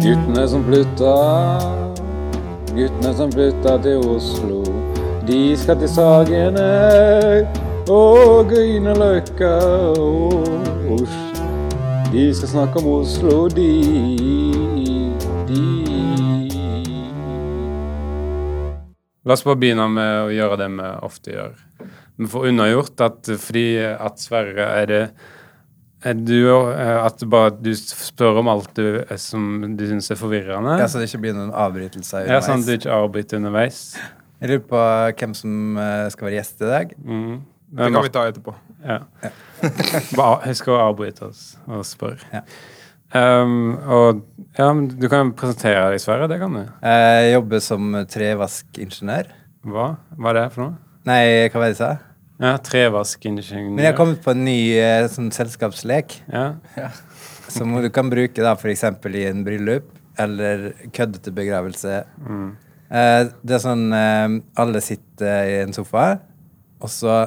Guttene som flytta, guttene som flytta til Oslo. De skal til Sagene og Grünerløkka og Oslo. De skal snakke om Oslo, de, de. La oss bare begynne med å gjøre det vi ofte gjør. Vi får unnagjort at fordi at Sverre er det du, eh, At bare du spør om alt du, som du syns er forvirrende? Ja, Så det ikke blir noen avbrytelser Ja, sånn at du ikke avbryter underveis? Jeg lurer på hvem som eh, skal være gjest i dag. Mm. Det kan vi ta etterpå. Ja. Bare husk å avbryte oss og spørre. Ja. Um, og ja, du kan presentere deg, Sverre. Det kan du. Jeg jobber som trevaskingeniør. Hva? Hva er det for noe? Nei, hva var det jeg sa? Ja, Trevaskeingeniør. Men jeg har kommet på en ny eh, sånn selskapslek Ja. som du kan bruke da f.eks. i en bryllup eller køddete begravelse. Mm. Eh, det er sånn eh, alle sitter i en sofa, og så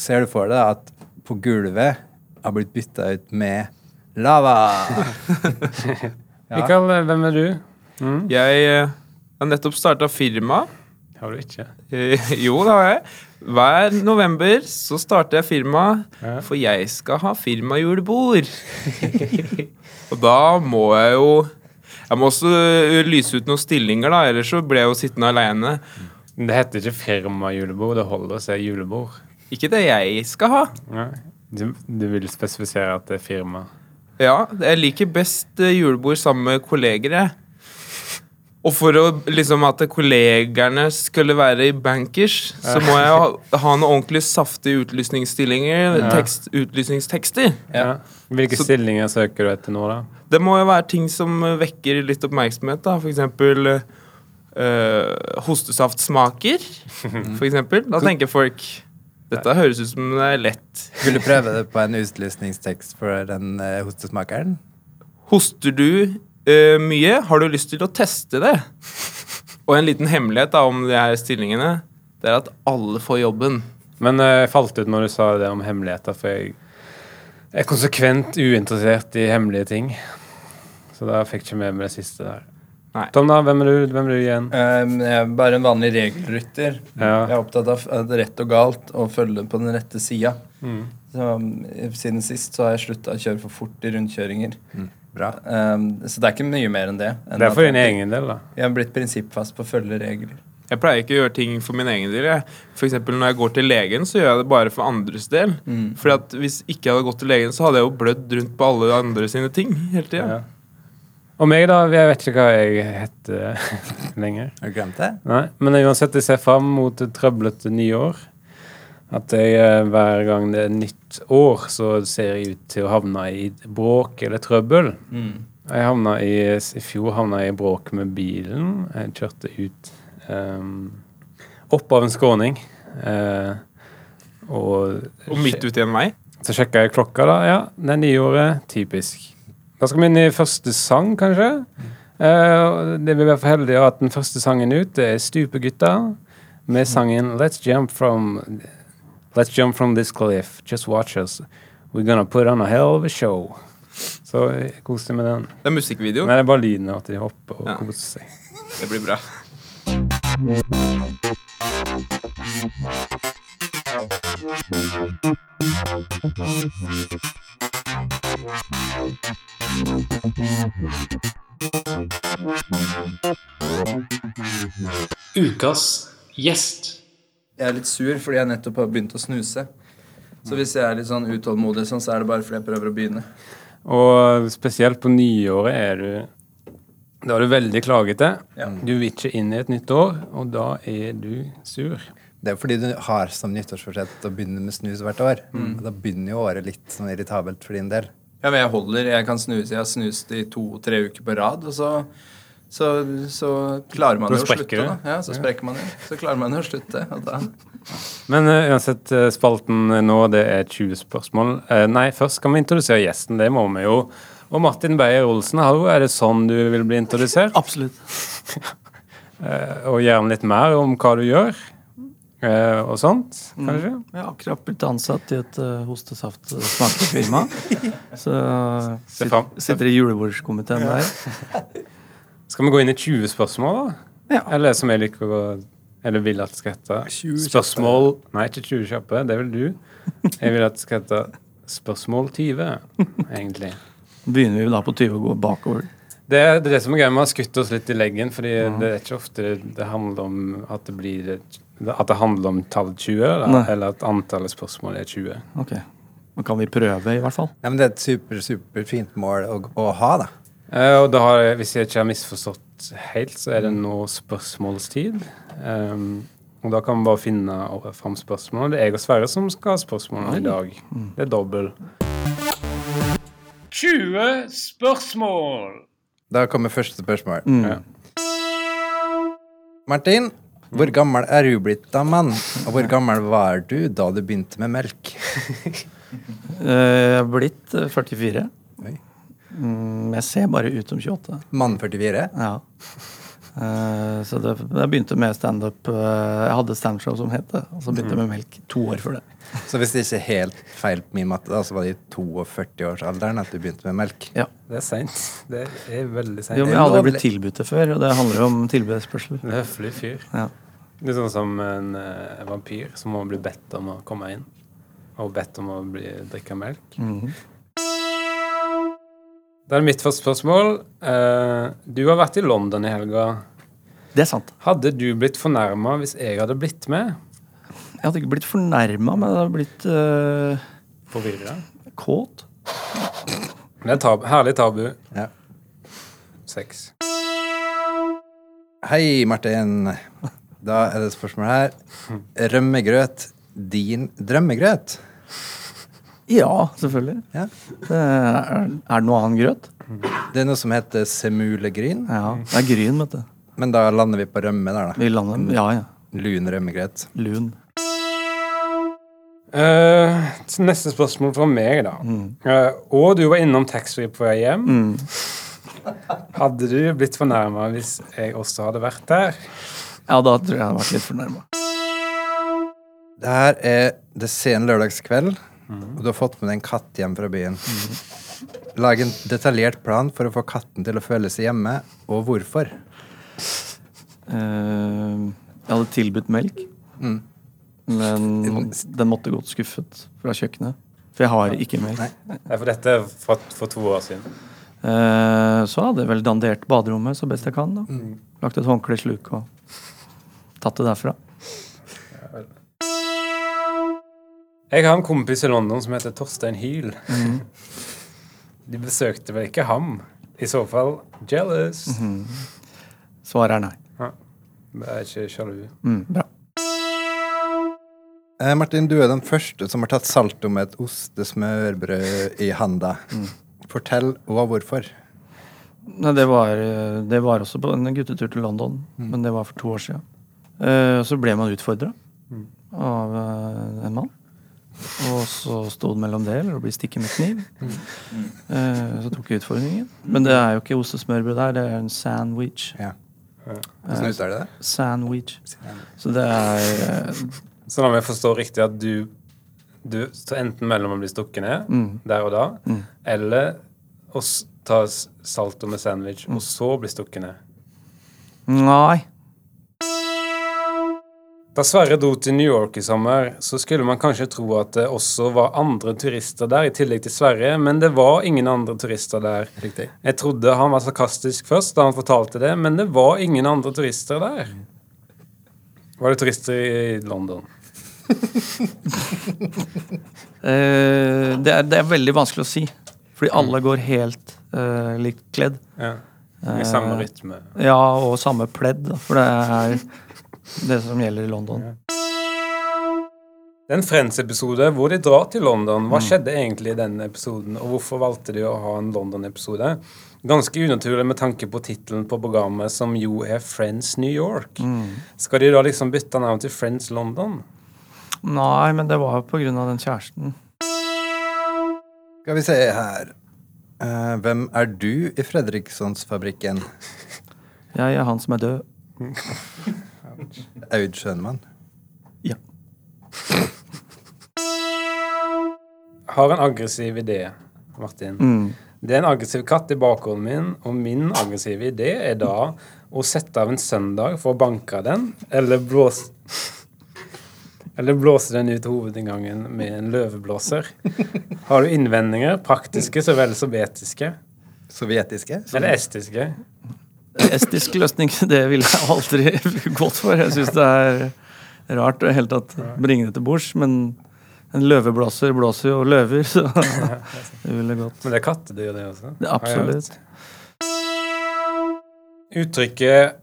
ser du for deg at på gulvet har blitt bytta ut med lava. Ja. Mikael, hvem er du? Mm? Jeg eh, har nettopp starta firma. Har du ikke? Eh, Jo, det har jeg. Hver november så starter jeg firma, for jeg skal ha firmajulebord. Og da må jeg jo Jeg må også eh, lyse ut noen stillinger, da, ellers så blir jeg jo sittende aleine. Det heter ikke firmajulebord, det holder å si julebord. Ikke det jeg skal ha. Du, du vil spesifisere at det er firma. Ja, jeg liker best eh, julebord sammen med kolleger, jeg. Og for å liksom at kollegerne skulle være i bankers, så må jeg ha, ha noen ordentlig saftige utlysningsstillinger. Ja. Tekst, utlysningstekster. Ja. Hvilke Så- stillinger søker du etter nå, da? Det må jo være ting som vekker litt oppmerksomhet, da. For eksempel eh, hostesaftsmaker. For eksempel. Da tenker folk dette høres ut som det er lett. Vil du prøve det på en utlysningstekst for den eh, hostesmakeren? Hoster du eh, mye, har du lyst til å teste det? Og en liten hemmelighet da om de her stillingene, det er at alle får jobben. Men eh, jeg falt ut når du sa det om hemmeligheter, for jeg er konsekvent uinteressert i hemmelige ting. Så da fikk jeg ikke med meg det siste der. Nei. Tom, da? Hvem er du, hvem er du igjen? Um, jeg er bare en vanlig regelrytter. Ja. Jeg er opptatt av rett og galt og følge på den rette sida. Mm. Så, um, siden sist så har jeg slutta å kjøre for fort i rundkjøringer. Bra. Um, så det er ikke mye mer enn det. enn Det er for din egen del, da. Jeg har blitt prinsippfast på å følge regler. Jeg pleier ikke å gjøre ting for min egen del. Jeg. For eksempel når jeg går til legen, så gjør jeg det bare for andres del. Mm. Fordi at Hvis ikke jeg hadde gått til legen, så hadde jeg jo blødd rundt på alle andre sine ting hele tida. Ja. Og meg, da? Jeg vet ikke hva jeg heter lenger. Har du glemt det? Nei, Men uansett, jeg ser fram mot et trøblete nyår. At jeg eh, hver gang det er nytt år, så ser jeg ut til å havne i bråk eller trøbbel. Mm. Jeg havna i, I fjor havna jeg i bråk med bilen. Jeg kjørte ut um, opp av en skråning. Uh, og Og midt ute i en vei. så sjekka jeg klokka, da. Ja, det er nyåret. Typisk. Da skal vi inn i første sang, kanskje. Uh, det vil være for heldig at den første sangen ut det er Stupegutta med sangen Let's Jump From Let's jump from this cliff. Just watch us. We're gonna put on a hell of a show. Så jeg koste meg med den. Det er musikkvideo. Nei, det er bare lyden av at de hopper og Ja. koser seg. Det blir bra. Ukas gjest. Jeg er litt sur fordi jeg nettopp har begynt å snuse. Så hvis jeg er litt sånn utålmodig, sånn, så er det bare fordi jeg prøver å begynne. Og spesielt på nyåret er du Da er du veldig klagete. Ja. Du vil ikke inn i et nytt år, og da er du sur. Det er fordi du har som nyttårsforsett å begynne med snus hvert år. Mm. da begynner jo året litt sånn irritabelt for din del. Ja, men jeg holder. Jeg kan snuse. Jeg har snust i to-tre uker på rad, og så, så, så klarer man jo å slutte. det. Da. Ja, så sprekker man jo. Så klarer man jo å slutte. Og da Men uh, uansett, eh, spalten nå, det er 20 spørsmål. Uh, nei, først skal vi introdusere gjesten. Det må vi jo. Og Martin Beyer-Olsen, er det sånn du vil bli introdusert? Absolutt. uh, og gjerne litt mer om hva du gjør, Uh, og sånt, kanskje? Jeg har akkurat blitt ansatt i et uh, hostesaftsmakefirma. Så sitter, sitter i julebordskomiteen der. Skal vi gå inn i 20 spørsmål, da? Ja. Eller som jeg liker å Eller vil at det skal hete Spørsmål Nei, ikke 20 kjappe. Det vil du. Jeg vil at det skal hete Spørsmål 20, egentlig. Begynner vi da på 20 og går bakover. Det det, er det som er gøy med å skutt oss litt i leggen, fordi det er ikke ofte det, det handler om at det blir At det handler om tall 20, Nei. eller, eller at antallet spørsmål er 20. Ok. Men kan vi prøve, i hvert fall? Ja, men det er et super, super fint mål å, å ha, da. Eh, og da har jeg, hvis jeg ikke har misforstått helt, så er det nå spørsmålstid. Um, og da kan vi bare finne fram spørsmål. Det er jeg og Sverre som skal ha spørsmålene i dag. Det er dobbel. 20 spørsmål! Da kommer første spørsmål. Mm. Ja. Martin, hvor gammel er du blitt da, mann? Og hvor gammel var du da du begynte med melk? Eh, Jeg er blitt eh, 44. Oi. Mm, Jeg ser bare ut som 28. Mann 44? Ja. Uh, Så det, jeg begynte med standup uh, Jeg hadde standshow som het det. Og så begynte jeg med melk to år før det. Så hvis det ikke er helt feil på min matte, så var det i 42-årsalderen at du begynte med melk? Ja. Det er seint. Det er veldig seint. Jo, men jeg har aldri blitt tilbudt det før, og det handler jo om tilbudsspørsel. En høflig fyr. Ja. Litt sånn som en uh, vampyr som må bli bedt om å komme inn. Og bedt om å bli, drikke melk. Mhm. Da er det mitt første spørsmål. Eh, du har vært i London i helga. Det er sant. Hadde du blitt fornærma hvis jeg hadde blitt med? Jeg hadde ikke blitt fornærma, men jeg hadde blitt uh, Forvirra? kåt. Det er tab herlig tabu. Ja. Sex. Hei, Martin. Da er det et spørsmål her. Rømmegrøt din drømmegrøt? Ja, selvfølgelig. Ja. Det er, er det noe annet grøt? Det er noe som heter semulegryn, Ja. Det er gryn, vet du. men da lander vi på rømme der, da. Vi lander Ja, ja. Lun rømmegrøt. Lun. Uh, neste spørsmål fra meg, da. Eh, og du var innom taxfree på vei hjem. Hadde du blitt fornærma hvis jeg også hadde vært der? Ja, da tror jeg jeg hadde vært litt fornærma. Det her er det sen lørdagskveld, og du har fått med deg en katt hjem fra byen. Lag en detaljert plan for å få katten til å føle seg hjemme, og hvorfor. Eh, jeg hadde tilbudt melk, Mm. men den måtte gått skuffet fra kjøkkenet. For jeg har ikke melk. Nei. For dette er for, for to år siden. Eh, så hadde jeg vel dandert baderommet så best jeg kan. da. Lagt et håndkle i sluket og tatt det derfra. Jeg har en kompis i London som heter Torstein Hyl. De besøkte vel ikke ham? I så fall jealous. Svaret er nei. Det er ikke sjalu. Mm, bra. Eh, Martin, du er den første som har tatt salto med et ostesmørbrød i handa. Fortell og hvorfor. Nei, det var, eh, det var også på en guttetur til London, men det var for to år siden. Eh, så ble man utfordra av eh, en mann. Og så sto det mellom det eller å bli stikket med kniv. Eh, så tok jeg utfordringen. Men det er jo ikke ost og smørbrød der, det er en sandwich. Ja. Hvordan uttaler er det? Sandwich. Så det er eh, Så la meg forstå riktig at du, du står enten mellom å bli stukket ned mm, der og da, Mm. eller å ta salto med sandwich og så bli stukket ned. Nei. Da Sverre dro til New York i sommer, så skulle man kanskje tro at det også var andre turister der, i tillegg til Sverre, men det var ingen andre turister der. Riktig. Jeg trodde han var sarkastisk først da han fortalte det, men det var ingen andre turister der. Var det turister i London? uh, det, er, det er veldig vanskelig å si. Fordi alle går helt uh, likt kledd. Ja. I samme rytme. rytme. Ja, og samme pledd, for det er det som gjelder i London. Det er en Friends-episode hvor de drar til London. Hva skjedde egentlig i den episoden, og hvorfor valgte de å ha en London-episode? Ganske unaturlig med tanke på tittelen på programmet, som jo er Friends New York. Skal de da liksom bytte navn til Friends London? Nei, men det var på grunn av den kjæresten. Skal vi se her. uh, hvem er du i Fredrikssonsfabrikken? Jeg er han som er død. Aud Schønmann. Ja. Har en aggressiv idé, Martin. Mm. Det er en aggressiv katt i bakgården min, og min aggressive idé er da å sette av en søndag for å banke den, eller blåse eller blåse den ut hovedinngangen med en løveblåser. Har du innvendinger, praktiske så vel som etiske? Sovjetiske? Eller estiske? Estisk løsning, det ville jeg aldri gått for. Jeg syns det er rart å helt hele tatt bringe det til bords, men en løveblåser blåser jo løver, så det ville gått. Men det er kattedyr, det også. Det absolutt. Uttrykket,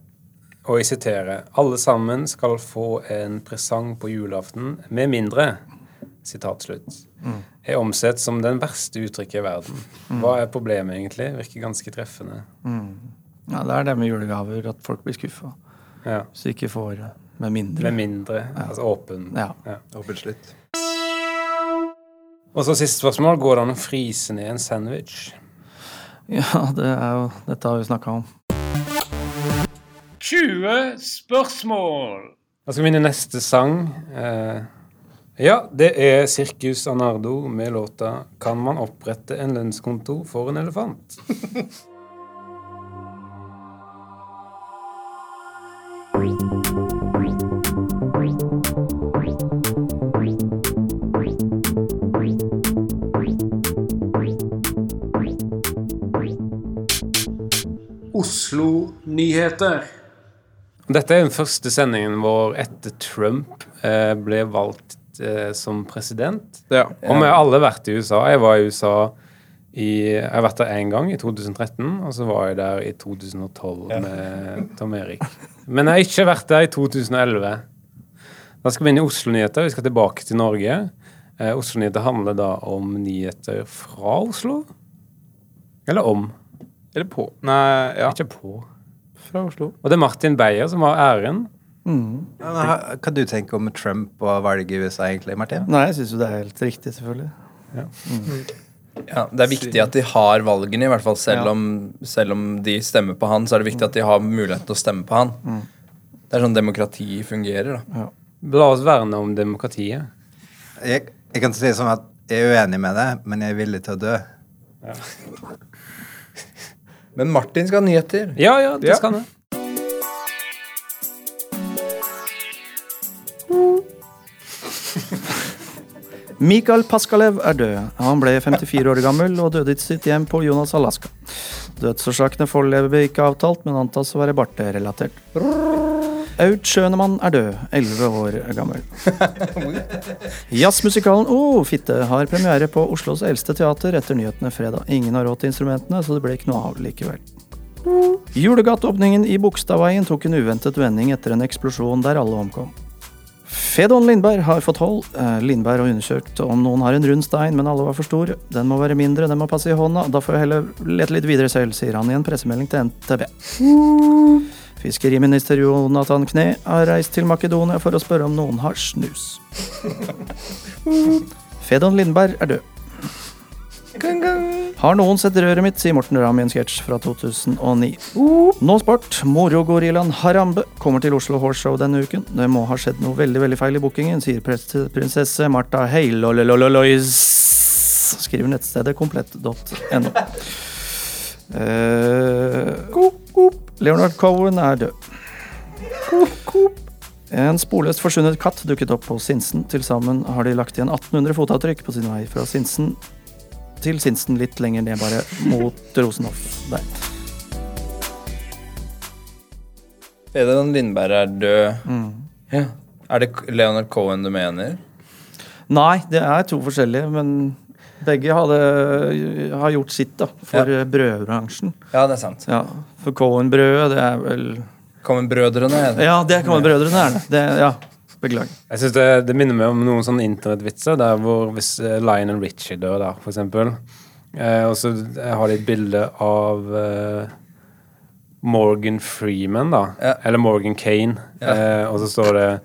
og jeg siterer, 'Alle sammen skal få en presang på julaften, med mindre' sitat slutt, er omsett som den verste uttrykket i verden. Hva er problemet, egentlig? Virker ganske treffende. Ja, det er det med julegaver, at folk blir skuffa. Ja. Hvis de ikke får med mindre. Med mindre. Altså åpen. Ja. Åpent slutt. Og så siste spørsmål. Går det an å fryse ned en sandwich? ja, det er jo Dette har vi snakka om. 20 spørsmål! Da skal vi inn i neste sang. Eh, ja, det er Circus Anardo med låta 'Kan man opprette en lønnskonto for en elefant'? Oslo-nyheter. Dette er den første sendingen vår etter Trump eh, ble valgt eh, som president. Ja. Og vi har alle vært i USA. Jeg var i USA i Jeg har vært der én gang, i 2013, og så var jeg der i 2012 med Tom Erik. Men jeg har ikke vært der i 2011. Da skal vi inn i Oslo-nyheter. Vi skal tilbake til Norge. Eh, Oslo-nyheter handler da om nyheter fra Oslo. Eller om. Eller på. Nei, ja. Ikke på. Fra Oslo. Og det er Martin Beyer som har æren. Ja, men Hva du tenker om Trump og valget i USA, egentlig, Martin? Nei, jeg syns jo det er helt riktig, selvfølgelig. Ja, Det er viktig at de har valgene, i hvert fall selv, Ja. om, selv om de stemmer på han. Så er det viktig at de har mulighet til å stemme på han. Det er sånn demokrati fungerer. da La oss verne om demokratiet. Jeg, jeg kan si det sånn at jeg er uenig med det, men jeg er villig til å dø. Men Martin skal ha nyheter. Ja, ja, det Ja. skal han. Mikael Paskalev er død. Han ble 54 år gammel og døde i sitt hjem på Jonas Alaska. Dødsårsakene foreløpig ikke avtalt, men antas å være barterelatert. Aud Schønemann er død, 11 år gammel. Jazzmusikalen oh, fitte har premiere på Oslos eldste teater etter nyhetene fredag. Ingen har råd til instrumentene, så det ble ikke noe av likevel. Julegateåpningen i Bogstadveien tok en uventet vending etter en eksplosjon der alle omkom. Fedon Lindberg har fått hold. Eh, Lindberg har undersøkt om noen har en rund stein, men alle var for store. Den må være mindre, den må passe i hånda. Da får jeg heller lete litt videre selv, sier han i en pressemelding til NTB. Fiskeriminister Jonathan Kne har reist til Makedonia for å spørre om noen har snus. Fedon Lindberg er død. Har noen sett røret mitt, sier Morten Ramm i en sketsj fra 2009. Nå sport. Morogorillaen Harambe kommer til Oslo Horseshow denne uken. Det må ha skjedd noe veldig veldig feil i bookingen, sier prinsesse Martha Heilolololois. Skriver nettstedet komplett.no. Eh, Leonard Cohen er død. En sporløst forsvunnet katt dukket opp på Sinsen. Til sammen har de lagt igjen 1800 fotavtrykk på sin vei fra Sinsen til Sinsen litt lenger ned, bare mot Rosenhoff. Der. Fedon Lindberg er død. Ja. Er det Leonard Cohen du mener? Nei, det er to forskjellige, men begge hadde, har gjort sitt da, for ja. brødbransjen. Ja, det er sant. Ja, for Cohen-brødet, det er vel Cohen-brødrene. Ja, det er Cohen-brødrene, er det. det. Ja, beklager. Jeg synes det, det minner meg om noen sånne internettvitser der hvor hvis eh, Lionel Richie dør, da, for eksempel, eh, og så har de et bilde av eh, Morgan Freeman, da, Ja. eller Morgan Kane, Ja. eh, og så står det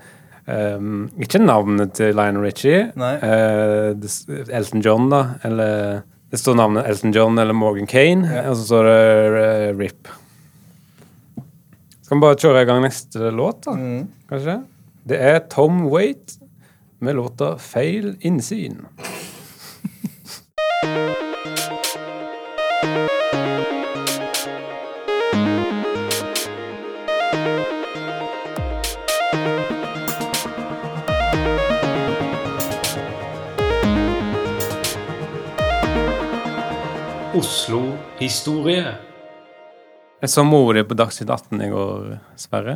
um, ikke navnet til Lionel Richie, eh, det, Elton John, da, eller det står navnet Elton John eller Morgan Kane, Ja. og så står det uh, RIP. Skal vi bare kjøre i gang neste låt, da? Mm. kanskje? Det er Tom Waite med låta 'Feil innsyn'. Oslo-historie. Jeg så mora di på Dagsnytt 18 i går, Sverre.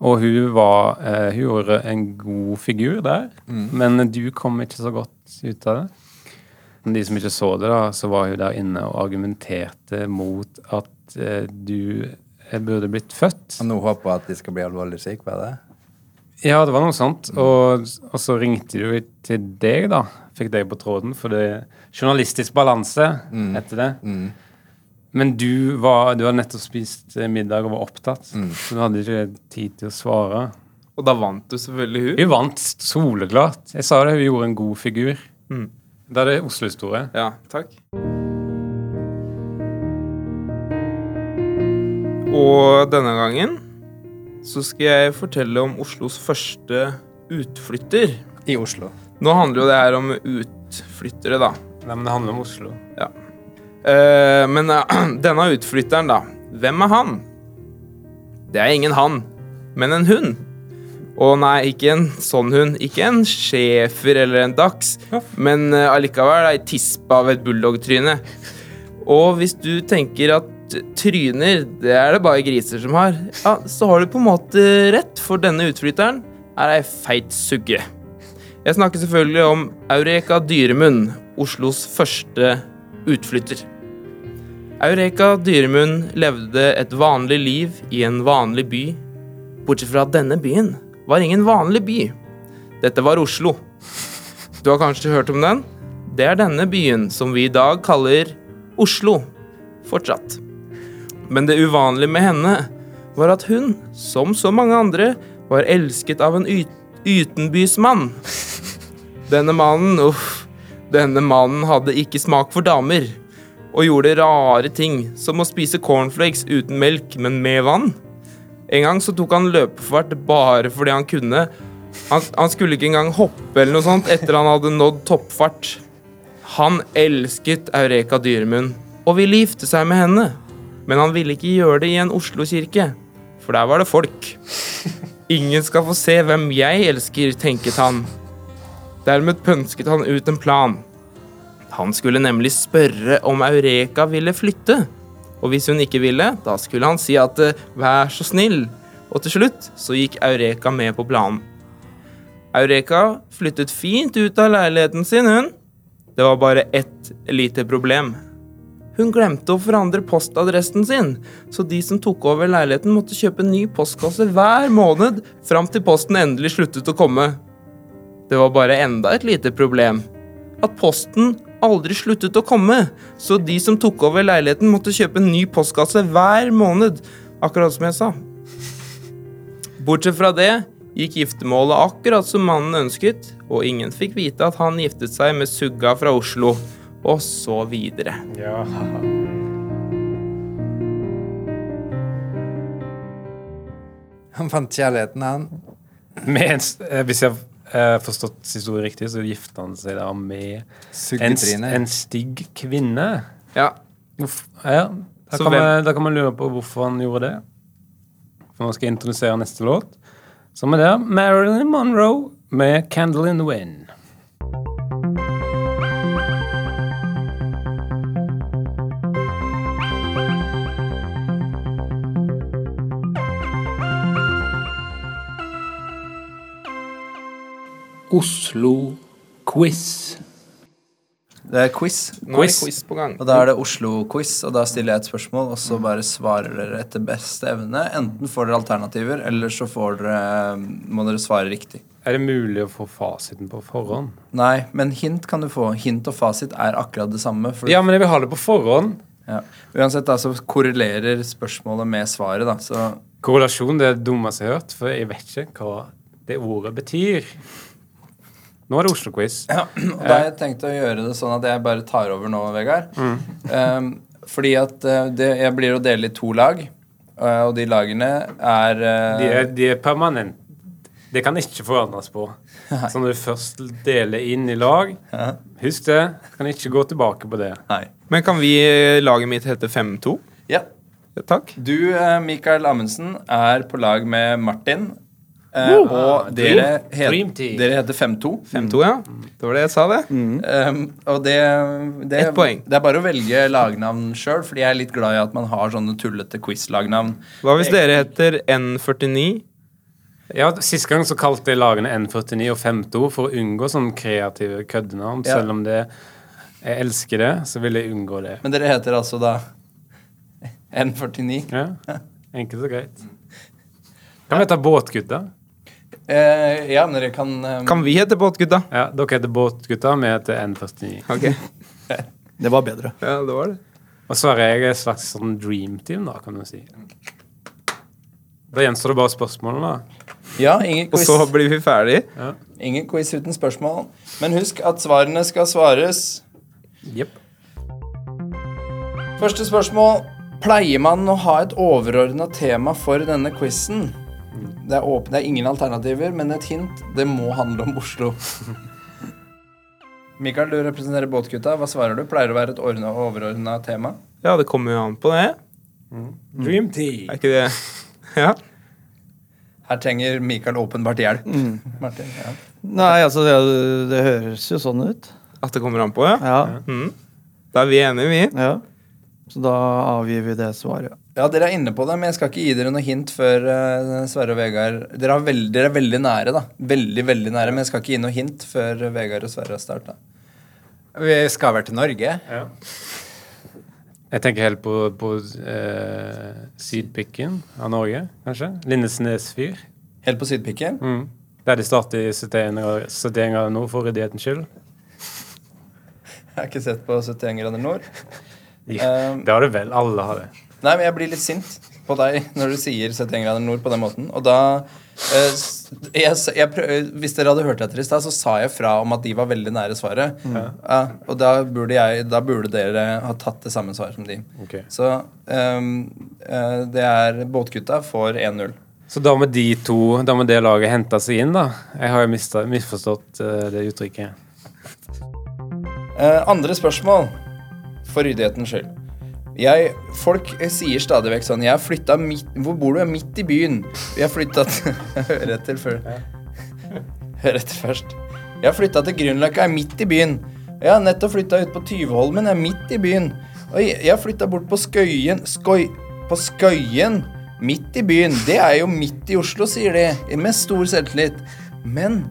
Og hun, var, eh, hun gjorde en god figur der, men du kom ikke så godt ut av det. De som ikke så det, da, så var hun der inne og argumenterte mot at eh, du eh, burde blitt født. Og nå håper jeg at de skal bli alvorlig syke, var det? Ja, det var noe sånt. Og, og så ringte du til deg, da. Fikk deg på tråden, for det Journalistisk balanse heter det. Men du, var, du hadde nettopp spist eh, middag og var opptatt, så du hadde ikke tid til å svare. Og da vant du selvfølgelig hun. Hun vant soleklart. Jeg sa det, hun gjorde en god figur. Mm. Da er det Oslo-historie. Ja, takk. Og denne gangen så skal jeg fortelle om Oslos første utflytter. I Oslo. Nå handler jo det her om utflyttere, da. Nei, men det handler om Oslo. Eh, men uh, denne utflytteren, da. Hvem er han? Det er ingen han, men en hund. Og nei, ikke en sånn hund. Ikke en schæfer eller en dachs, men uh, allikevel ei tispe av et bulldogtryne. Og hvis du tenker at tryner, det er det bare griser som har, ja, så har du på en måte rett, for denne utflytteren er ei feit sugge. Jeg snakker selvfølgelig om Eureka Dyremunn, Oslos første utflytter. Eureka Dyremunn levde et vanlig liv i en vanlig by. Bortsett fra at denne byen var ingen vanlig by. Dette var Oslo. Du har kanskje hørt om den? Det er denne byen som vi i dag kaller Oslo. Fortsatt. Men det uvanlige med henne var at hun, som så mange andre, var elsket av en utenbysmann. Denne mannen, uff, denne mannen hadde ikke smak for damer, og gjorde rare ting, som å spise cornflakes uten melk, men med vann. En gang så tok han løpefart bare fordi han kunne. Han, han skulle ikke engang hoppe eller noe sånt etter han hadde nådd toppfart. Han elsket Eureka Dyremunn og ville gifte seg med henne, men han ville ikke gjøre det i en Oslo-kirke, for der var det folk. Ingen skal få se hvem jeg elsker, tenket han. Dermed pønsket han ut en plan. Han skulle nemlig spørre om Eureka ville flytte. Og hvis hun ikke ville, da skulle han si at eh, vær så snill. Og til slutt så gikk Eureka med på planen. Eureka flyttet fint ut av leiligheten sin, hun. Det var bare ett lite problem. Hun glemte å forandre postadressen sin, så de som tok over leiligheten, måtte kjøpe ny postkasse hver måned fram til posten endelig sluttet å komme. Det var bare enda et lite problem. At posten aldri sluttet å komme, så de som tok over leiligheten, måtte kjøpe en ny postkasse hver måned, akkurat som jeg sa. Bortsett fra det gikk giftermålet akkurat som mannen ønsket, og ingen fikk vite at han giftet seg med Sugga fra Oslo, og så videre. Ja. Han fant kjærligheten, han. Mens, eh, hvis jeg eh, forstått historien riktig, så gifta han seg da med en, en stygg kvinne. Ja, Uff, ja, da, kan man, da kan man lure på hvorfor han gjorde det. For nå skal jeg introdusere neste låt. Som er der Marilyn Monroe med 'Candle in the Wind'. Oslo-quiz. Det er quiz. nå er det Quiz. quiz på gang. Og da er det Oslo-quiz, og da stiller jeg et spørsmål, og så bare svarer dere etter beste evne. Enten får dere alternativer, eller så får dere, må dere svare riktig. Er det mulig å få fasiten på forhånd? Nei, men hint kan du få. Hint og fasit er akkurat det samme. For Ja, men jeg vil ha det på forhånd. ja. Uansett da, så korrelerer spørsmålet med svaret, da. Så Korrelasjon det er det dummeste jeg har hørt, for jeg vet ikke hva det ordet betyr. Nå er det Oslo-quiz. Ja, og da har jeg tenkt å gjøre det sånn at jeg bare tar over nå, Vegard. Um, fordi at eh, det, jeg blir å dele i to lag, eh, og de lagene er, uh, De er, de er permanent. Det kan ikke forandres på. Så når du først deler inn i lag, husk det. Kan ikke gå tilbake på det. Nei. Men kan vi laget mitt hete 5-2? Ja. Takk. Du, Mikael Amundsen, er på lag med Martin. Eh, og dere, Dream- het, dream dere heter 5-2. 5-2, ja. Det var det jeg sa, det. Um, og det, det, Ett poeng. det er bare å velge lagnavn sjøl, fordi jeg er litt glad i at man har sånne tullete quiz-lagnavn. Hva hvis dere heter N49? Ja, Sist gang så kalte jeg lagene N49 og 52 for å unngå sånne kreative køddenavn. Ja. Selv om det jeg elsker det, så vil jeg unngå det. Men dere heter altså da N49. Ja, Enkelt og greit. Kan vi hete Båtgutta? Eh, ja, men dere kan, um... Kan vi hete Båtgutta? Ja, Dere heter Båtgutta, vi heter N49. Ok. Det var bedre. Ja, det var det. Og så er jeg et slags sånn dream team, da, kan du si. Da gjenstår det bare spørsmålene, da. Ja, ingen quiz. Og så blir vi ferdig. Ja. ingen quiz uten spørsmål. Men husk at svarene skal svares. Jepp. Første spørsmål. Pleier man å ha et overordna tema for denne quizen? Det er, åpne, det er ingen alternativer, men et hint. Det må handle om Oslo. Mikael, du representerer Båtgutta. Hva svarer du? Pleier det å være et overordna tema? Ja, det kommer jo an på det. Dream team. Er ikke det Ja. Her trenger Mikael åpenbart hjelp. Martin, ja. Nei, altså, det, det høres jo sånn ut. At det kommer an på, ja. Ja. Mm. Da er vi enige, vi. ja. Så da avgir vi det svaret. Ja, dere er inne på det, men jeg skal ikke gi dere noe hint før uh, Sverre og Vegard dere, veld, dere er veldig nære, da. Veldig, veldig nære, men jeg skal ikke gi noe hint før Vegard og Sverre har starta. Vi skal vel til Norge? Ja. Jeg tenker helt på, på uh, sydpikken av Norge, kanskje. Lindesnes fyr. Helt på sydpikken. Mm. Der de starter 71 grader 71 grader nord for ryddighetens skyld. Jeg har ikke sett på 71 grader nord. Ja, Um, det har du vel. Alle har det. Nei, men jeg blir litt sint på deg når du sier 71 grader nord på den måten. Og da eh, jeg, jeg prøv, Hvis dere hadde hørt etter i stad, så sa jeg fra om at de var veldig nære svaret. Ja, og da burde, jeg, da burde dere ha tatt det samme svaret som de. Okay. Så ehm, eh, det er Båtgutta får 1-0. Så da må de to, da må det laget hente seg inn, da. Jeg har jo misforstått uh, det uttrykket. Uh, andre spørsmål, for ryddighetens skyld. Jeg, folk sier stadig vekk sånn Jeg flytta midt Hvor bor du? Midt i byen. Jeg flytta til Hør etter før. Hør etter først. Jeg har flytta til Grünerløkka. Er midt i byen. Jeg har nettopp flytta ut på Tyveholmen. Jeg er midt i byen. Og jeg flytta bort på Skøyen Skøy... På Skøyen. Midt i byen. Det er jo midt i Oslo, sier de. Med stor selvtillit. Men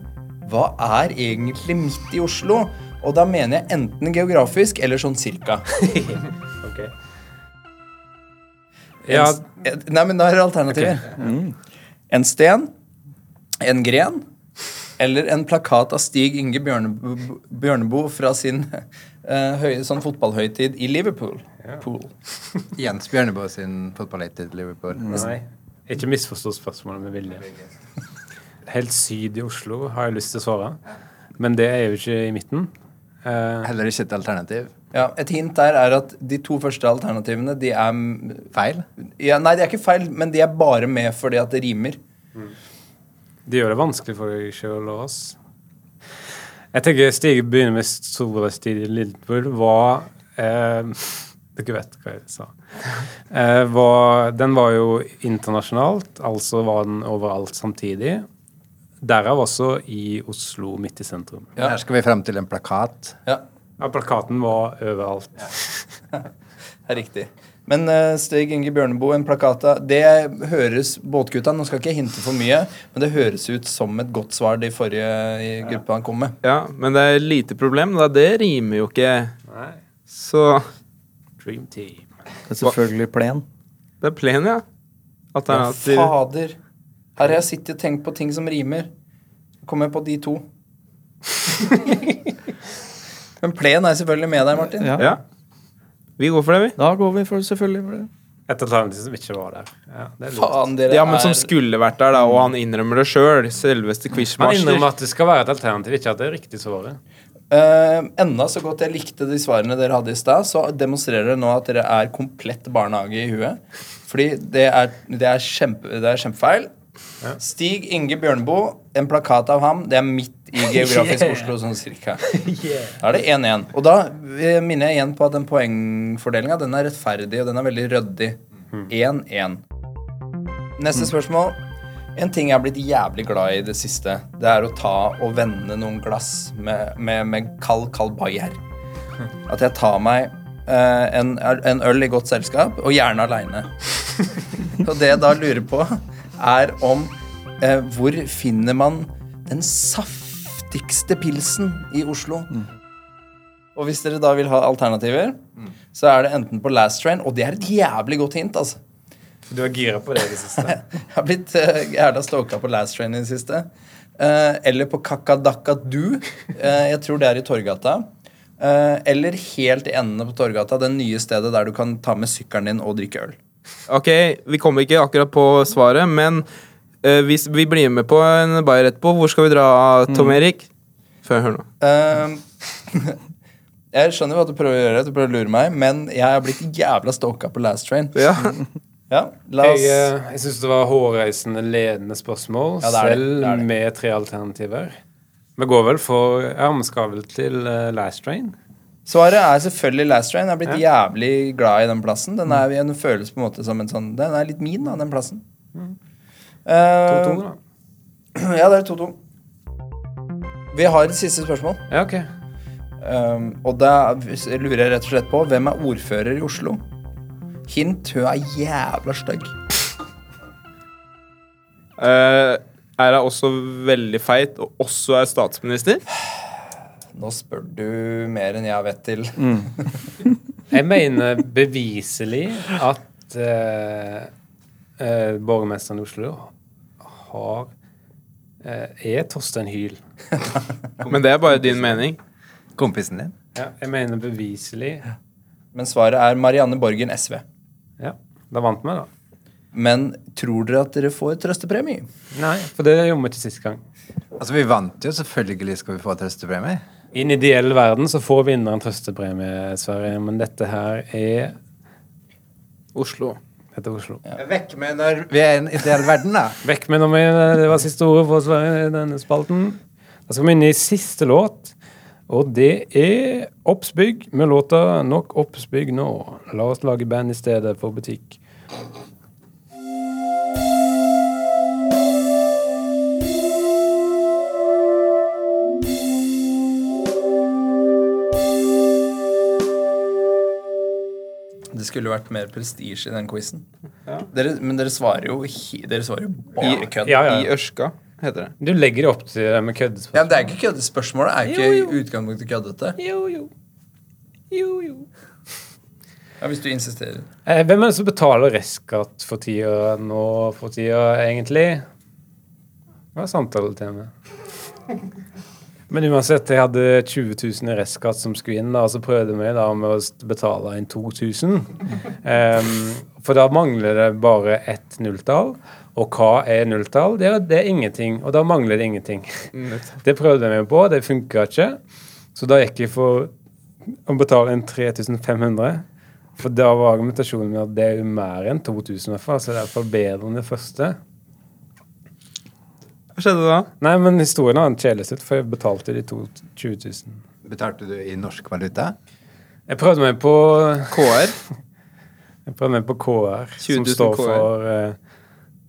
hva er egentlig midt i Oslo? Og da mener jeg enten geografisk eller sånn cirka. Ok. Ja, En, nei, men da er det alternativer. En sten, en gren eller en plakat av Stig Inge Bjørnebo, Bjørnebo fra sin uh, høy, sånn fotballhøytid i Liverpool. Pool. Jens Bjørnebo sin fotballhøytid i Liverpool. nei. Ikke misforstå spørsmålet med vilje. Helt syd i Oslo har jeg lyst til å svare, men det er jo ikke i midten. Uh, Heller ikke et alternativ. Ja, et hint der er at de to første alternativene, de er Feil? ja, Nei, de er ikke feil, men de er bare med fordi at det rimer. De gjør det vanskelig for deg sjøl og oss. Jeg tenker Stig begynner med storhetstid i Liverpool var eh, Dere vet hva jeg sa. Eh, var, den var jo internasjonalt, altså var den overalt samtidig. Derav også i Oslo, midt i sentrum. Ja. Her skal vi frem til en plakat. Ja, Ja, plakaten var overalt. det er riktig. Men uh, Stig Inge Bjørneboe, en plakata Det høres Båtgutta, nå skal ikke jeg hinte for mye, men det høres ut som et godt svar de forrige i gruppa han kom med. Ja, Men det er lite problem, da. Det rimer jo ikke. Nei. Så Dream Team. Det er selvfølgelig plen. det er plen, ja. Ja, Alternativ. fader. Her har jeg sittet og tenkt på ting som rimer. Kommer jeg på de to. Men plen er selvfølgelig med deg, Martin. Ja. Ja. Vi går for det, vi. Da går vi for selvfølgelig for det. Et alternativ som ikke var der. Ja, det er. Faen, dere Ja, men som skulle vært der, da, og han innrømmer det sjøl. Selveste Han innrømmer at det skal være et alternativ, ikke at det er riktig svaret. Uh, Enda så godt jeg likte de svarene dere hadde i stad, så demonstrerer dere nå at dere er komplett barnehage i huet. Fordi det er, det er, kjempe, det er kjempefeil. Stig Inge Bjørneboe, en plakat av ham. Det er midt i geografisk Oslo, sånn cirka. Da er det 1-1. Og da eh, minner jeg igjen på at den poengfordelinga den er rettferdig, og den er veldig ryddig. 1-1. Neste spørsmål. En ting jeg har blitt jævlig glad i i det siste, det er å ta og vende noen glass med, med, med kald, kald bayer. At jeg tar meg eh, en, en øl i godt selskap, og gjerne aleine. og det jeg da lurer på, er om eh, hvor finner man den saftigste pilsen i Oslo? Og hvis dere da vil ha alternativer, så er det enten på Last Train, og det er et jævlig godt hint, altså. Du er gira på det i det siste. Jeg har blitt uh, jævla stoka på Last Train i det siste. Eh, eller på Kakadakadu. Uh, jeg tror det er i Torgata. Eh, eller helt i endene på Torgata, det nye stedet der du kan ta med sykkelen din og drikke øl. Ok, vi kommer ikke akkurat på svaret, men eh, hvis vi blir med på en bayer etterpå, hvor skal vi dra, Tom Erik? Før jeg hører nå. Eh, jeg skjønner hva du prøver å gjøre, du prøver å lure meg, men jeg har blitt jævla stoka på Last Train. Ja. Ja, la Jeg, oss eh, jeg syns det var hårreisende ledende spørsmål, Ja, det er det. selv Det er det. med tre alternativer. Vi går vel for Ja, vi skal vel til eh, Last Train? Svaret er selvfølgelig Last Train. Jeg har blitt jævlig glad i den plassen. Den, er, den føles på en måte som en sånn Den er litt min, da, den plassen. Eh, 2-2, da. ja, det er 2-2. Vi har et siste spørsmål. Ja, ok. Um, og da lurer jeg rett og slett på hvem er ordfører i Oslo? Hint, hun er jævla stygg. Uh, er hun også veldig feit og også er statsminister? Nå spør du mer enn jeg vet til. Jeg mener beviselig at eh, eh, borgermesteren i Oslo har eh, er Torstein Hyl. Men det er bare din mening. Kompisen din? Ja, jeg mener beviselig. Men svaret er Marianne Borgen, SV. Ja, da vant vi, da. Men tror dere at dere får trøstepremie? Nei, for det gjorde vi ikke sist gang. Altså, vi vant jo. Selvfølgelig skal vi få trøstepremie. I en ideell verden så får vinneren trøstepremie, Sverre, men dette her er Oslo. Dette er Oslo. Vekk med når vi er i en ideell verden, da. Vekk med når vi, det var siste ordet for Sverre i denne spalten. Da skal vi inn i siste låt, og det er Oppsbygg med låta 'Nok oppsbygg nå'. La oss lage band i stedet for butikk. Det skulle vært mer prestisje i den quizen. Dere, men dere svarer jo, dere svarer jo bare kødd. Ja, ja. I Ørska, heter det. Du legger jo opp til det med Ja, men det er ikke køddespørsmål. Det er ikke i utgangspunktet køddete. Jo, jo. Jo, jo. Ja, hvis du insisterer. Eh, hvem er det som betaler restskatt for tida nå for tida, egentlig? Hva er samtaletema. Men uansett, jeg hadde 20 000 i restskatt som skulle inn, og så prøvde vi da med å betale inn 2000. Um, for da mangler det bare ett nulltall. Og hva er nulltall? Det er, det er ingenting. Og da mangler det ingenting. Det prøvde vi på, det funka ikke. Så da gikk jeg for å betale inn 3500. For da var argumentasjonen min at det er jo mer enn 2000 i hvert fall, så det er forbedrende bedre enn det første. Hva skjedde da? Nei, men historien har en kjedelig for jeg betalte de to 20 000. Betalte du i norsk valuta? Jeg prøvde meg på KR? Jeg prøvde meg på KR, som står KR. for uh,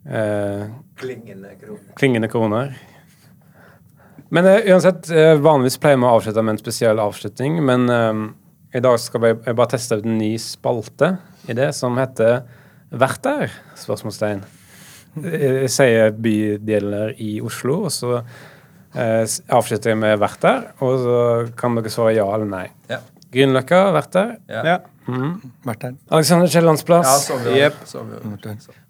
uh, Klingende kroner. klingende kroner. Men uh, uansett, vanligvis pleier vi å avslutte med en spesiell avslutning, men i dag skal vi jeg bare teste ut en ny spalte i det, som heter Vært der? spørsmålstegn. Jeg sier bydeler i Oslo, og så eh, avslutter jeg med 'vært der', og så kan dere svare ja eller nei. Ja. Grünerløkka, vært der. Ja. Vært der. Alexander Kiellands Ja, plass. der.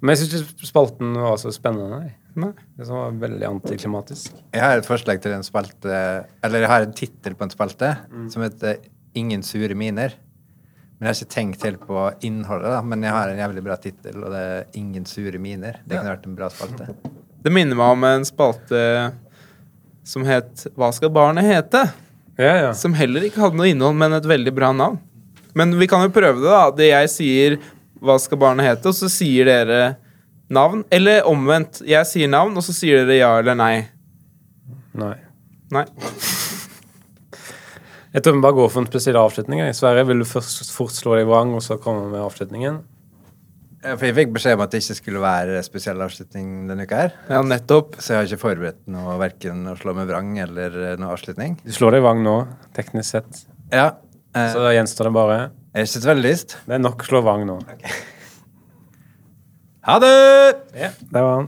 Men jeg syns ikke spalten var så spennende. Nei. Nei. Det som var veldig antiklimatisk. Jeg har et forslag til en spalte Eller jeg har en tittel på en spalte som heter 'Ingen sure miner'. Men jeg har ikke tenkt helt på innholdet, da. Men jeg har en jævlig bra tittel, og det er 'Ingen sure miner'. Det kunne vært en bra spalte. Det minner meg om en spalte som het Hva skal barnet hete? Ja, ja. Som heller ikke hadde noe innhold, men et veldig bra navn. Men vi kan jo prøve det, da. Det jeg sier Hva skal barnet hete? Og så sier dere navn. Eller omvendt. Jeg sier navn, og så sier dere ja eller nei. Nei. Nei. Jeg tror vi bare går for en spesiell avslutning. I Sverre, vil du først fort slå deg vrang, og så komme med avslutningen? Ja, For jeg fikk beskjed om at det ikke skulle være spesiell avslutning denne uka her. Ja, nettopp. Så jeg har ikke forberedt noe verken å slå med vrang eller eh, noe avslutning. Du slår deg vrang nå, teknisk sett. Ja. Eh, Så da gjenstår det bare jeg har ikke så veldig lyst. Det er nok slå vrang nå. Ha det! Ja, det var han.